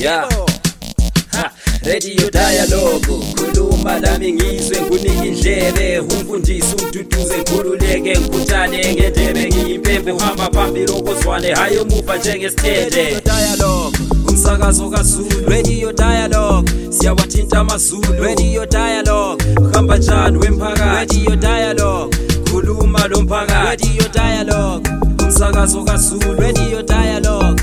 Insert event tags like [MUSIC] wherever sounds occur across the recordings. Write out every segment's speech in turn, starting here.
yeah Ha, radio dialogue. Khuluma lami ngizwe ngunike indlebe. Umfundisi umduduze ngikhululeke ngikhuthane ngendebe. Ngiyimpembe uhamba phambili okozwane. Hayi omuva njengesithende dialogue. Umsakazo kaZulu. Radio dialogue. Siyawathinta amazulu. Radio dialogue. Uhamba njani wemphakathi? Radio dialogue. Khuluma lo mphakathi. Radio dialogue. Umsakazo kaZulu. Radio dialogue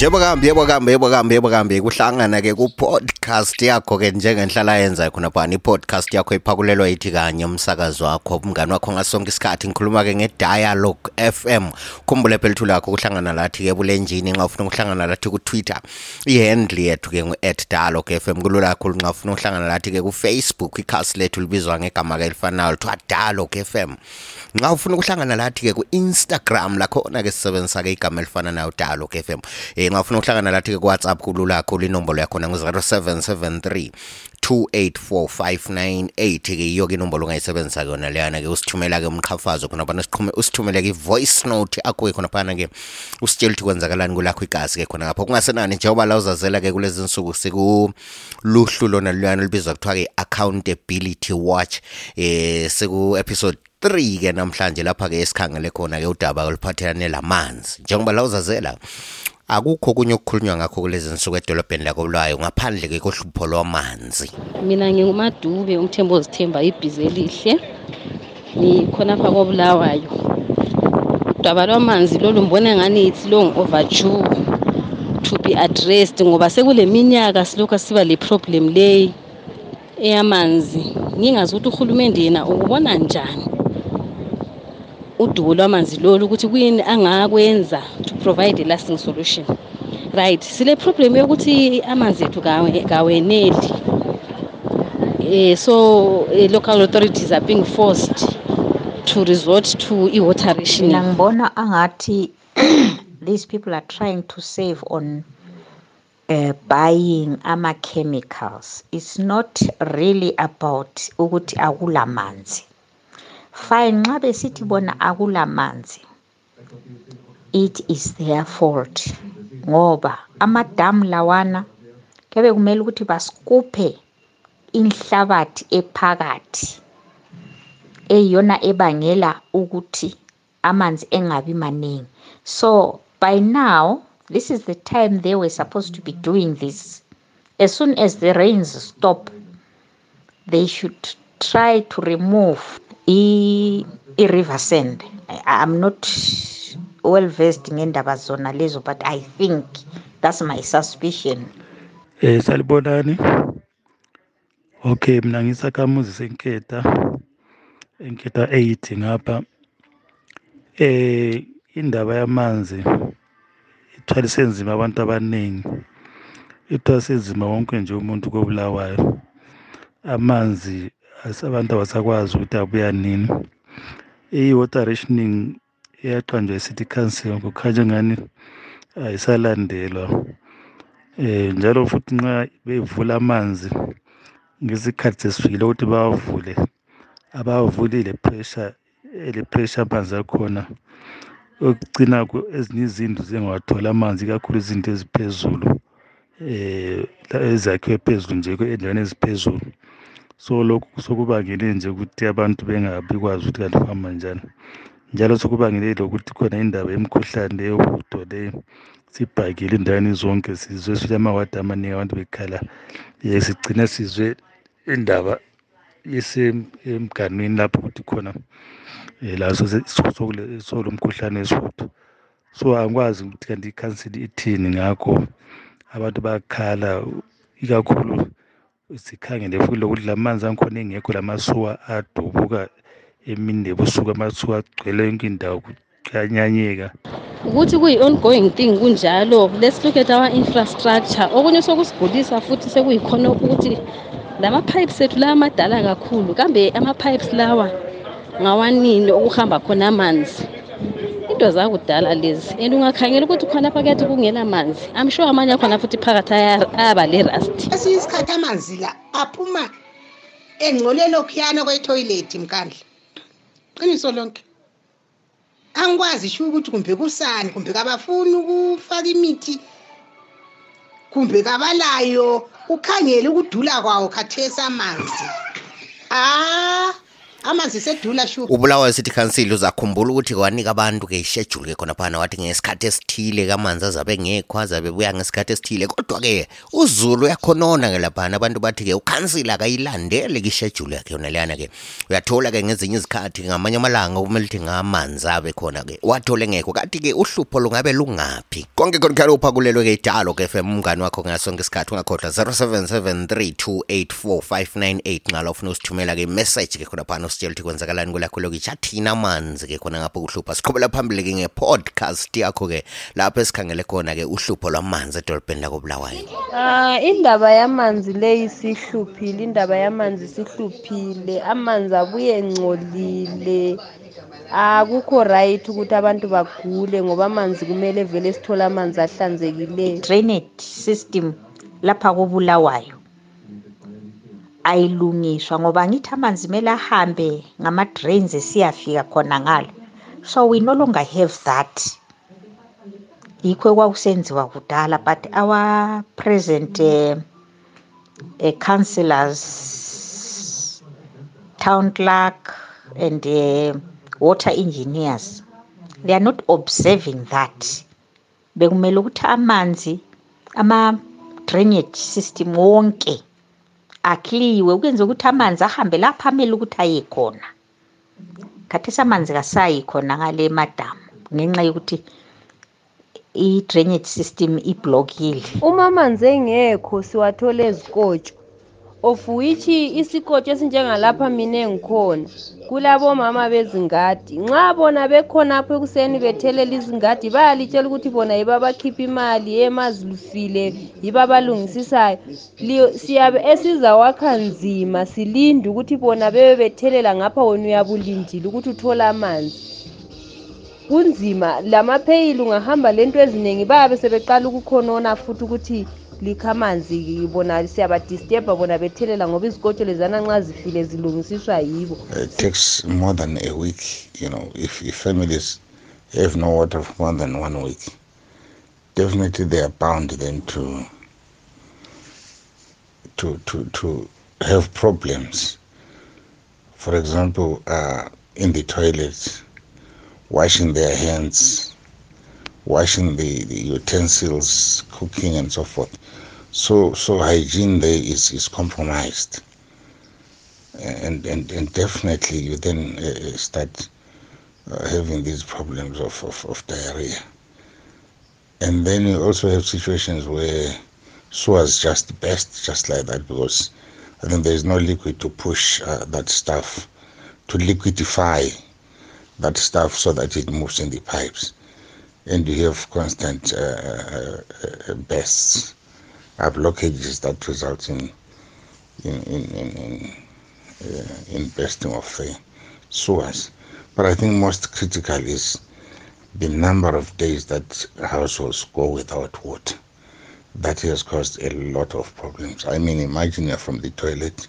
Yebo kambe yebo kambe kuhlangana ke ku podcast yakho ke njengenhlala yenza khona phana i podcast yakho iphakulelwa yithi kanye umsakazo wakho umngani wakho ngasonke isikhathi. Ngikhuluma ke nge Dialogue FM khumbule phela lakho kuhlangana lathi ke bulenjini nxa ufuna ukuhlangana lathi ku Twitter ihandle yethu ke ngu @dialogue FM kulula kakhulu nxa ufuna ukuhlangana lathi ke ku Facebook ikhasi lethu libizwa ngegama ke elifanayo lithiwa Dialogue FM nxa ufuna ukuhlangana lathi ke ku Instagram lakho na ke sisebenzisa ke igama elifana nayo Dialogue FM eh nxa ufuna ukuhlangana lathi ke ku WhatsApp kulula kakhulu inombolo yakho na ngu 0773 284598 ke iyo ke inombolo ongayisebenzisa yona leyana ke usithumela ke umqhafazo khona siqhume usithumele ke voice note akho khona phana ke usitshela ukuthi kwenzakalani kulakho igazi ke khona ngapho kungasenani njengoba la uzazela ke kulezi nsuku sikuluhlu lona luyana libizwa kuthiwa ke accountability watch eh siku episode 3 ke namhlanje lapha ke esikhangele khona ke udaba oluphathelane lamanzi. Njengoba la uzazela akukho kunye okukhulunywa ngakho kulezi nsuku edolobheni lakobulawayo ngaphandle ke kohlupho lwamanzi. Mina ngingumadube umthembo ozithemba ibhizi elihle. Ngikhonapha kobulawayo udaba lwamanzi lolu mbona ngani it's long overdue to be addressed ngoba sekule minyaka silokhu siba le problem leyi eyamanzi. Ngingazi ukuthi uhulumende yena ukubona njani udubo lwamanzi lolu ukuthi kuyini angakwenza to provide a lasting solution. Right sile problem yokuthi amanzi ethu kaweneli eh so eh, local authorities are being forced to resort to i-water rationing. Ngibona angathi [CLEARS THROAT] these people are trying to save on uh, buying ama-chemicals. It's not really about ukuthi akulamanzi fine nxa besithi bona akulamanzi it is their fault. Ngoba amadamu lawana kuyabe kumele ukuthi basikuphe inhlabathi ephakathi eyiyona ebangela ukuthi amanzi engabi maningi. So by now this is the time they were supposed to be doing this. As soon as the rains stop they should try to remove i-river sand. I'm not well versed ngendaba zona lezo but i think that's my suspicion Eh salibonani. Okay mina ngisakamuzi senketa. Enketa 8 ngapha. Eh indaba yamanzi ithwalise nzima abantu abaningi. Ithwalise nzima wonke nje umuntu kobulawayo. Amanzi abantu abasakwazi ukuthi abuya nini. I-water rationing iyaqanjwa i-city council kukhanya ngani? Ayisalandelwa. Eh njalo futhi nxa bevula amanzi ngesikhathi sesifikile ukuthi bawavule abawavuli le pressure le pressure amanzi akhona okugcina ku- ezinye izindlu zingawathola amanzi ikakhulu izinto eziphezulu eh la- ezakhiwe phezulu nje endaweni eziphezulu. So lokhu sokubangele nje ukuthi abantu bengabi kwazi ukuthi kanti kuhamba njani. Njalo sokubangele lokuthi khona indaba yemikhuhlane yohudo le sibhakile endaweni zonke sizwe. Sithi amawadi amaningi abantu bekhala. Ye sigcina sizwe indaba isemganwini lapho ukuthi khona um laso solo mkhuhlane wesihudo so angikwazi ukuthi kanti ikhansili ithini ngakho. Abantu bayakhala ikakhulu sikhangele futhi lokuthi la manzi angikhona engekho lamasuwa adubuka emini nebusuku amasuka agcwele yonke indawo kuyanyanyeka. Ukuthi kuyi-ongoing thing kunjalo let's look at our infrastructure. Okunye sokusigulisa futhi sekuyikhonokho ukuthi la ma-pipes ethu la amadala kakhulu kambe ama-pipes lawa ngawanini okuhamba khona amanzi? Into zakudala lezi. And ungakhangela ukuthi khonapha kuyathi kungela manzi i'm sure amanye akhona futhi phakathi aya- ayaba le rust esinye isikhathi amanzi la aphuma engcole lokhuyana kwetoilet mkandla qiniso lonke. Angikwazi sho ukuthi kumbe kusani kumbe kabafuni ukufaka imithi kumbe kabalayo ukhangele ukudula kwawo khathesi amanzi. Ah amanzi sedula shu ubulawa city council uzakhumbula ukuthi wanika abantu ke ishejuli ke khona phana wathi ngesikhathi esithile kamanzi azabe ngekho azabe buya ngesikhathi esithile. Kodwa-ke uzulu uyakhonona ke laphana abantu bathi-ke ukhansila akayilandele ke ishedule yakhe yona leyana-ke uyathola-ke ngezinye izikhathi ngamanye amalanga kumele ukuthi ngamanzi abe khona-ke wathole ngekho kathi-ke uhlupho lungabe lungaphi? Konke khona khalo uphakulelwe-ke idalo ke fm umngani wakho ngasonke isikhathi ungakhohlwa 0773284598 ngalo ufuna usithumela-ke imessage ke khonaphana usitshela ukuthi kwenzakalani kulakho lokitsha athina amanzi ke khona ngapho kuhlupha. Siqhubela phambili-ke nge-podcast yakho-ke lapho esikhangele khona-ke uhlupho lwamanzi edolobheni lakobulawayo. Ah indaba yamanzi leyi sihluphile indaba yamanzi sihluphile. Amanzi abuye engcolile. Akukho right ukuthi abantu bagule ngoba amanzi kumele vele sithole amanzi ahlanzekileyo drainage system lapha kobulawayo. Ayilungiswa ngoba ngithi amanzi kumele ahambe ngama-drains esiyafika khona ngalo. So we no longer have that. Yikho ekwakusenziwa kudala but our present uh, uh, councillors town clerk and uh, water engineers they are not observing that. Bekumele ukuthi amanzi ama-drainage system wonke akliwe ukwenza ukuthi amanzi ahambe lapha amele ukuthi aye khona. Khathesi amanzi kasayi khona ngale madamu ngenxa yokuthi i-drainage system iblokile uma amanzi engekho siwathole ezikotsho. Of which isikotsho esinjengalapha mina engikhona kulabomama bezingadi. Nxa bona bekhonapho ekuseni bethelela izingadi bayalitshela ukuthi bona yibo abakhipha imali emazilufile yibo abalungisisayo. Li- siyabe esizawakha nzima silinde ukuthi bona bebe bethelela ngapha wena uyabulindile ukuthi uthole amanzi. Kunzima lamapheyili ungahamba lento eziningi bayabe sebeqala ukukhonona futhi ukuthi likha amanzi bona bona bethelela ngoba izikotsho lezana nxa zifile zilungisiswa yibo It takes more than a week, you know, if, if families have no water for more than one week, definitely they are bound then to to to to have problems. For example, uh, in the toilets, washing their hands, washing the, the utensils, cooking and so forth. So so hygiene there is, is compromised and and, and definitely you then uh, start uh, having these problems of, of, of diarrhea. And then you also have situations where sewers just burst just like that because I think there is no liquid to push uh, that stuff, to liquidify that stuff so that it moves in the pipes. And you have constant uh, uh, uh, bursts, uh, blockages that result in in, in, in, in uh, in bursting of sewers. But I think most critical is the number of days that households go without water. That has caused a lot of problems. I mean, imagine you're from the toilet,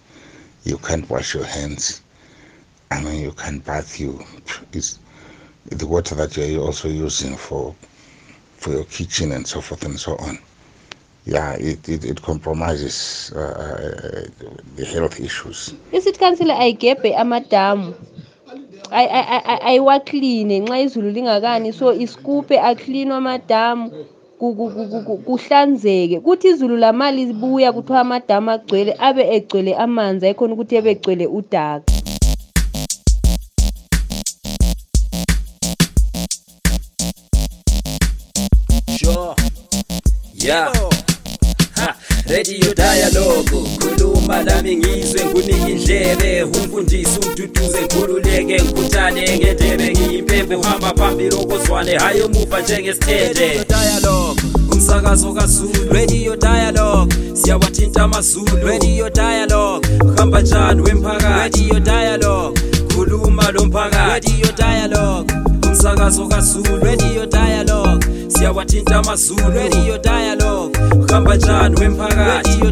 you can't wash your hands. I mean, you can't bath. You, it's the water that you're also using for for your kitchen and so forth and so on. Yeah, it, it, it compromises uh, the health issues. i-city council ayigebhe amadamu Ay- ay- ay- ay- ayiwakline nxa izulu lingakani so iskuphe aklinwe amadamu ku- ku- ku- ku- ku- kuhlanzeke kuthi izulu lamali libuya kuthiwa amadamu agcwele abe egcwele amanzi ayikhona ukuthi ebe egcwele udaka Sure. Yeah. Radio dialogue khuluma lami ngizwe ngunike indlebe. Umfundisi umduduze ngikhululeke ngikhuthane ngendebe. Ngiyimpembe uhamba phambili okozwane hayi umuva njengesithende. Dialogue umsakazo kaZulu. Radio dialogue siyawathinta amazulu. Radio dialogue uhamba njani wemphakathi? Radio dialogue khuluma lo mphakathi. Radio dialogue umsakazo kaZulu. Radio dialogue siyawathinta amazulu. Radio dialogue njani wemphakathi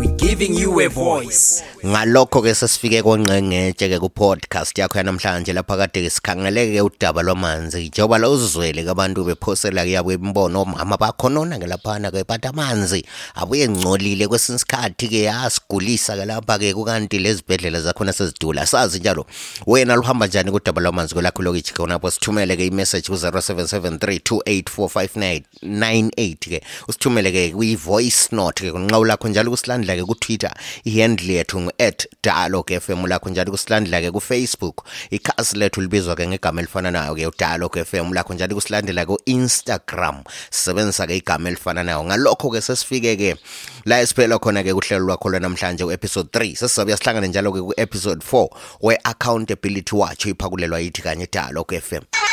we giving you a voice ngalokho ke sesifike konqengetshe ke ku podcast yakho yanamhlanje lapha kade sikhangeleke udaba lwamanzi njengoba lo uzwele kabantu bephosela yabo imbono omama bakhonona ke laphana ke bathi amanzi abuye ngcolile kwesinye isikhathi ke yasigulisa ke lapha ke kukanti lezibhedlela zakhona sezidula. Sazi njalo wena luhamba njani kudaba lwamanzi kwelakho lokitshi khona lapho sithumele ke i-message ku 0773284598 ke. Usithumele ke kwi voice note ke kunqawu lakho njalo kusilandla ke ku Twitter ihandle yethu ngu@dialog FM lakho njalo kusilandla ke ku Facebook ikhasi lethu libizwa ke ngegama elifananayo ke udialog FM lakho njalo kusilandela ku Instagram sisebenzisa ke igama elifananayo ngalokho ke sesifike ke la esiphela khona ke kuhlelo lwakho lwanamhlanje ku episode 3 sesizobe sihlangana njalo ke ku episode 4 we accountability watch iphakulelwa yithi kanye dialog FM